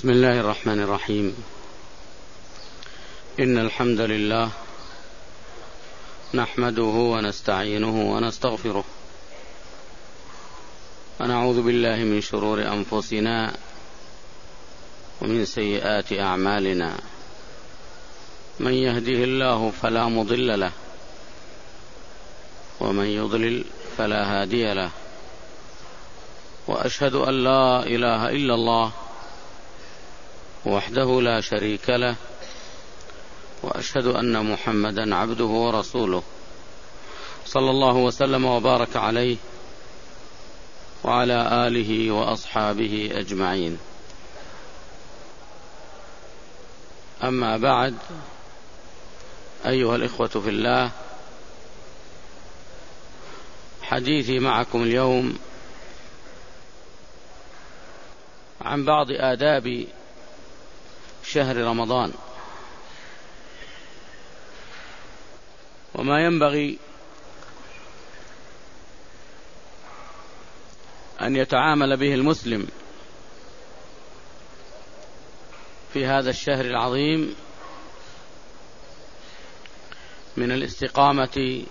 بسم الله الرحمن الرحيم. إن الحمد لله نحمده ونستعينه ونستغفره. ونعوذ بالله من شرور أنفسنا ومن سيئات أعمالنا. من يهده الله فلا مضل له ومن يضلل فلا هادي له. وأشهد أن لا إله إلا الله وحده لا شريك له وأشهد أن محمدا عبده ورسوله. صلى الله وسلم وبارك عليه وعلى آله وأصحابه أجمعين. أما بعد أيها الإخوة في الله حديثي معكم اليوم عن بعض آداب شهر رمضان. وما ينبغي أن يتعامل به المسلم في هذا الشهر العظيم من الاستقامة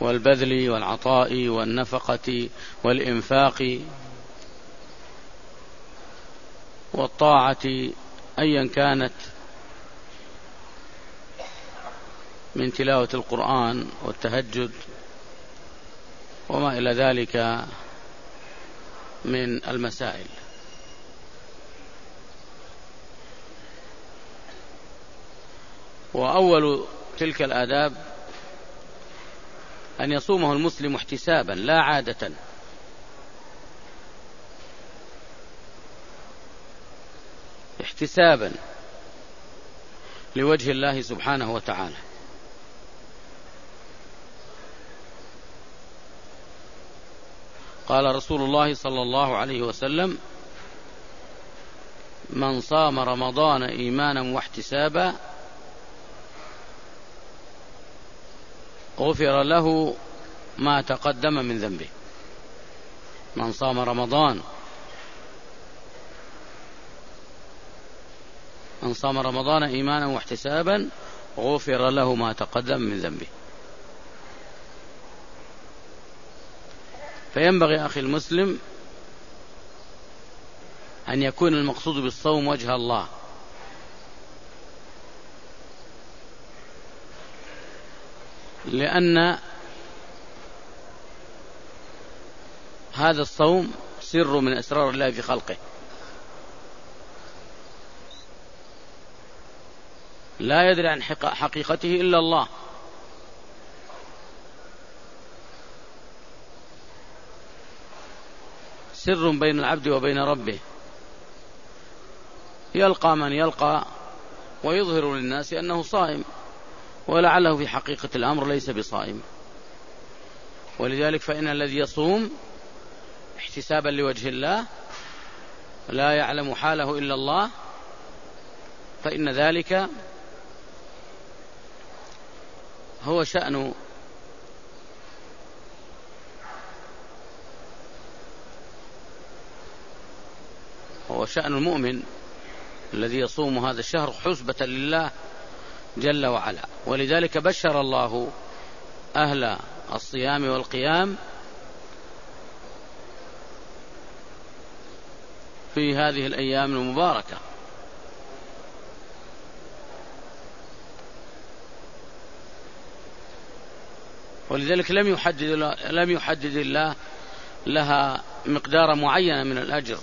والبذل والعطاء والنفقة والإنفاق والطاعة أيا كانت من تلاوة القرآن والتهجد وما إلى ذلك من المسائل. وأول تلك الآداب أن يصومه المسلم احتسابا لا عادة. احتسابا لوجه الله سبحانه وتعالى. قال رسول الله صلى الله عليه وسلم من صام رمضان ايمانا واحتسابا غفر له ما تقدم من ذنبه. من صام رمضان من صام رمضان إيمانا واحتسابا غفر له ما تقدم من ذنبه. فينبغي أخي المسلم أن يكون المقصود بالصوم وجه الله. لأن هذا الصوم سر من أسرار الله في خلقه. لا يدري عن حقيقته إلا الله. سر بين العبد وبين ربه. يلقى من يلقى ويظهر للناس أنه صائم ولعله في حقيقة الأمر ليس بصائم. ولذلك فإن الذي يصوم احتسابا لوجه الله لا يعلم حاله إلا الله فإن ذلك هو شأن هو شأن المؤمن الذي يصوم هذا الشهر حسبة لله جل وعلا. ولذلك بشر الله أهل الصيام والقيام في هذه الأيام المباركة. ولذلك لم يحدد لم يحدد الله لها مقدار معينة من الأجر.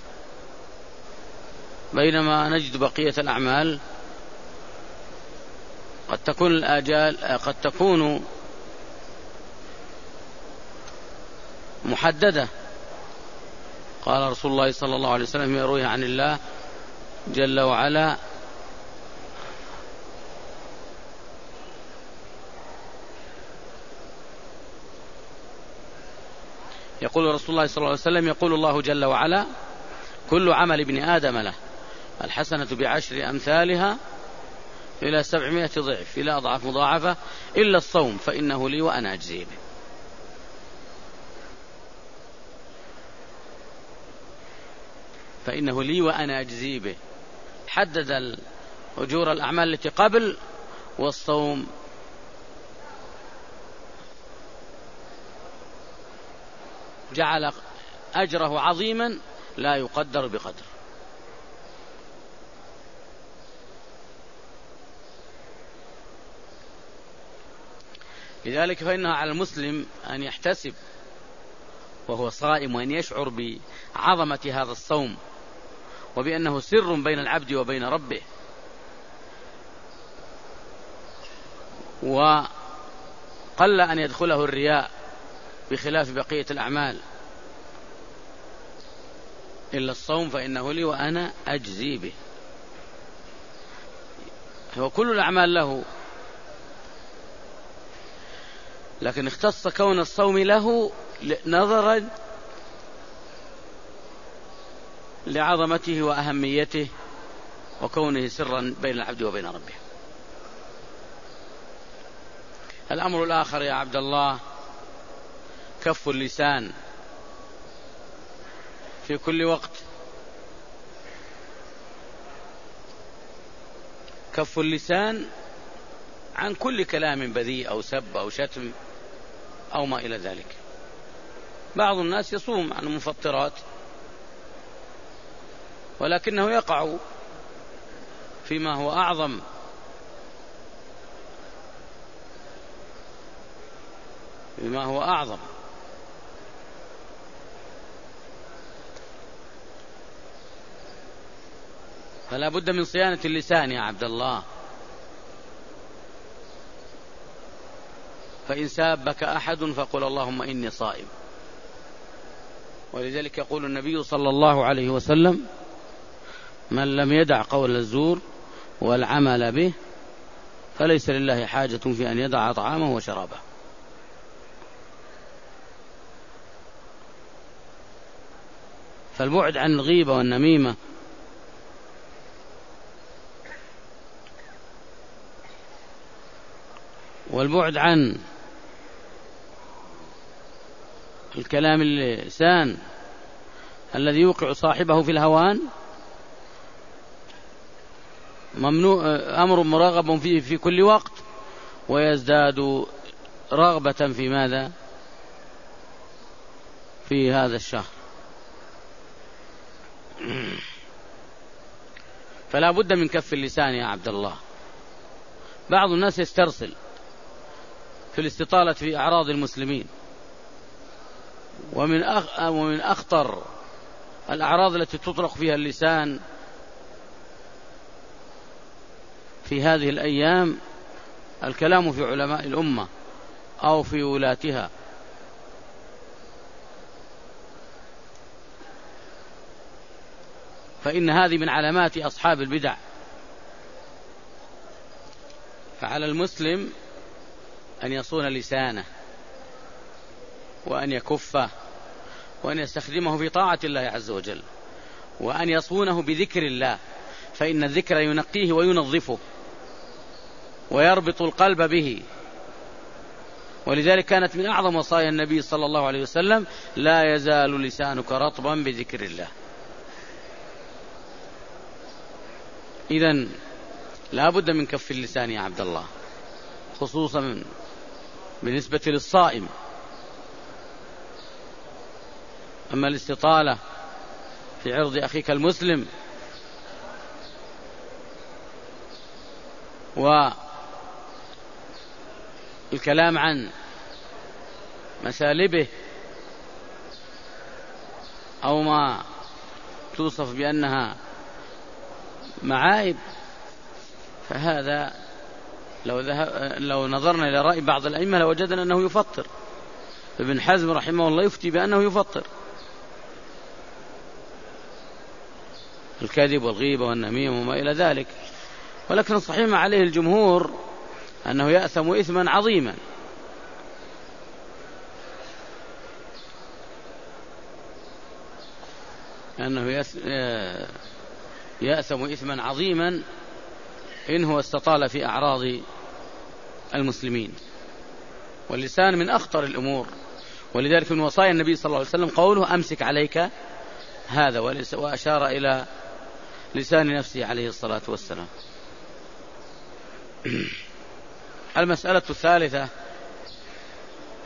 بينما نجد بقية الأعمال قد تكون الآجال قد تكون محددة. قال رسول الله صلى الله عليه وسلم يروي عن الله جل وعلا يقول رسول الله صلى الله عليه وسلم يقول الله جل وعلا كل عمل ابن آدم له الحسنة بعشر أمثالها إلى سبعمائة ضعف إلى أضعاف مضاعفة إلا الصوم فإنه لي وأنا أجزي به. فإنه لي وأنا أجزي به. حدد أجور الأعمال التي قبل والصوم جعل أجره عظيما لا يقدر بقدر. لذلك فإنها على المسلم أن يحتسب وهو صائم وأن يشعر بعظمة هذا الصوم وبأنه سر بين العبد وبين ربه. وقل أن يدخله الرياء بخلاف بقية الأعمال. إلا الصوم فإنه لي وأنا أجزي به. وكل الأعمال له. لكن اختص كون الصوم له نظرا لعظمته وأهميته وكونه سرا بين العبد وبين ربه. الأمر الآخر يا عبد الله كف اللسان في كل وقت. كف اللسان عن كل كلام بذيء أو سب أو شتم أو ما إلى ذلك. بعض الناس يصوم عن المفطرات ولكنه يقع فيما هو أعظم. فيما هو أعظم. فلا بد من صيانة اللسان يا عبد الله. فإن سابك أحد فقل اللهم إني صائم. ولذلك يقول النبي صلى الله عليه وسلم من لم يدع قول الزور والعمل به فليس لله حاجة في أن يدع طعامه وشرابه. فالبعد عن الغيبة والنميمة والبعد عن الكلام اللسان الذي يوقع صاحبه في الهوان ممنوع أمر مرغب فيه في كل وقت ويزداد رغبة في ماذا؟ في هذا الشهر. فلا بد من كف اللسان يا عبد الله. بعض الناس يسترسل. في الاستطالة في أعراض المسلمين. ومن ومن أخطر الأعراض التي تطلق فيها اللسان في هذه الأيام الكلام في علماء الأمة أو في ولاتها. فإن هذه من علامات أصحاب البدع. فعلى المسلم أن يصون لسانه وأن يكفه وأن يستخدمه في طاعة الله عز وجل وأن يصونه بذكر الله فإن الذكر ينقيه وينظفه ويربط القلب به. ولذلك كانت من أعظم وصايا النبي صلى الله عليه وسلم لا يزال لسانك رطبا بذكر الله. إذا لا بد من كف اللسان يا عبد الله خصوصا بالنسبة للصائم. أما الاستطالة في عرض أخيك المسلم والكلام عن مسالبه أو ما توصف بأنها معايب فهذا لو, ذهب لو نظرنا إلى رأي بعض الأئمة لوجدنا أنه يفطر. ابن حزم رحمه الله يفتي بأنه يفطر. الكذب والغيبة والنميم وما إلى ذلك. ولكن الصحيح ما عليه الجمهور أنه يأثم إثما عظيما. أنه يأثم إثما عظيما إن هو استطال في أعراض المسلمين. واللسان من أخطر الأمور. ولذلك من وصايا النبي صلى الله عليه وسلم قوله أمسك عليك هذا وأشار إلى لسان نفسه عليه الصلاة والسلام. المسألة الثالثة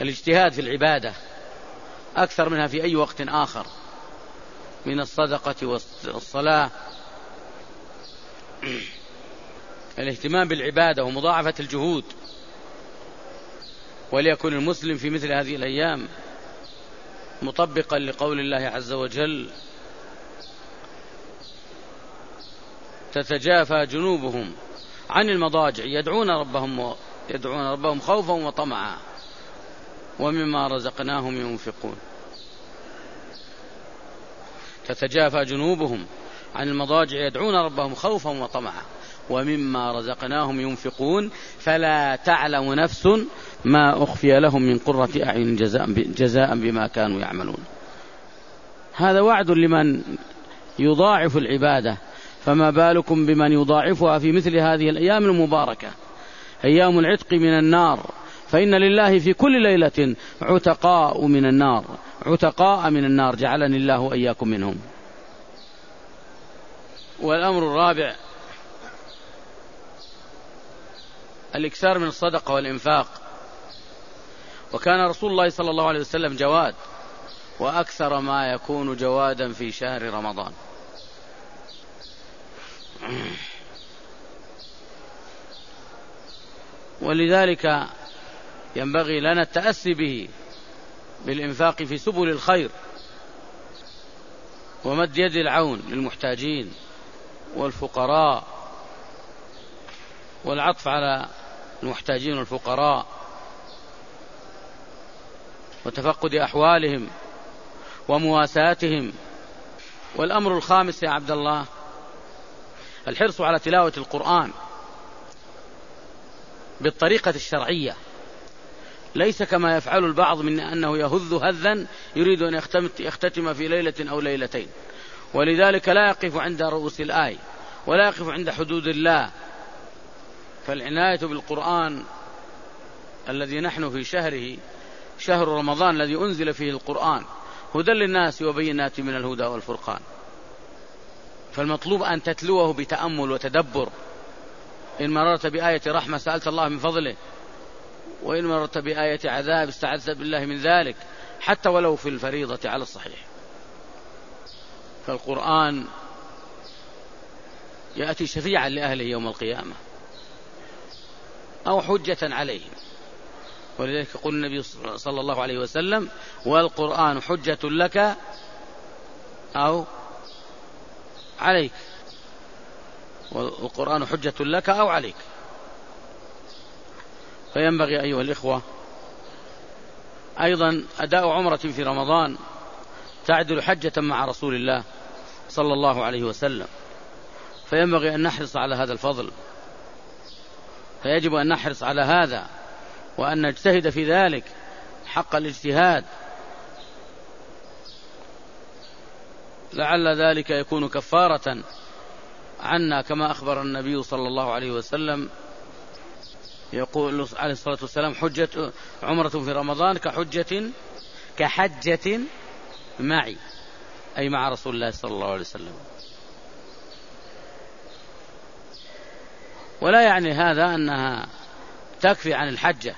الاجتهاد في العبادة. أكثر منها في أي وقت آخر. من الصدقة والصلاة. الاهتمام بالعبادة ومضاعفة الجهود. وليكن المسلم في مثل هذه الأيام مطبقا لقول الله عز وجل تتجافى جنوبهم عن المضاجع يدعون ربهم يدعون ربهم خوفا وطمعا ومما رزقناهم ينفقون. تتجافى جنوبهم عن المضاجع يدعون ربهم خوفا وطمعا ومما رزقناهم ينفقون. فلا تعلم نفس ما أخفي لهم من قرة أعين جزاء, جزاء بما كانوا يعملون. هذا وعد لمن يضاعف العبادة. فما بالكم بمن يضاعفها في مثل هذه الأيام المباركة؟ أيام العتق من النار. فإن لله في كل ليلة عتقاء من النار. عتقاء من النار. جعلني الله وإياكم منهم. والأمر الرابع. الإكثار من الصدقة والإنفاق. وكان رسول الله صلى الله عليه وسلم جواد وأكثر ما يكون جوادا في شهر رمضان. ولذلك ينبغي لنا التأسي به بالإنفاق في سبل الخير ومد يد العون للمحتاجين والفقراء والعطف على المحتاجين والفقراء. وتفقد أحوالهم ومواساتهم. والأمر الخامس يا عبد الله الحرص على تلاوة القرآن بالطريقة الشرعية. ليس كما يفعل البعض من أنه يهذ هذا يريد أن يختتم في ليلة أو ليلتين. ولذلك لا يقف عند رؤوس الآية ولا يقف عند حدود الله. فالعناية بالقرآن الذي نحن في شهره شهر رمضان الذي أنزل فيه القرآن هدى للناس وبينات من الهدى والفرقان. فالمطلوب أن تتلوه بتأمل وتدبر. إن مررت بآية رحمة سألت الله من فضله. وإن مررت بآية عذاب استعذت بالله من ذلك. حتى ولو في الفريضة على الصحيح. فالقرآن يأتي شفيعا لأهله يوم القيامة. أو حجة عليهم. ولذلك يقول النبي صلى الله عليه وسلم والقرآن حجة لك أو عليك. والقرآن حجة لك أو عليك. فينبغي أيها الإخوة أيضا أداء عمرة في رمضان تعدل حجة مع رسول الله صلى الله عليه وسلم. فينبغي أن نحرص على هذا الفضل. فيجب أن نحرص على هذا. وأن نجتهد في ذلك حق الاجتهاد. لعل ذلك يكون كفارة عنا كما أخبر النبي صلى الله عليه وسلم. يقول عليه الصلاة والسلام حجة عمرة في رمضان كحجة كحجة معي أي مع رسول الله صلى الله عليه وسلم. ولا يعني هذا أنها تكفي عن الحجة.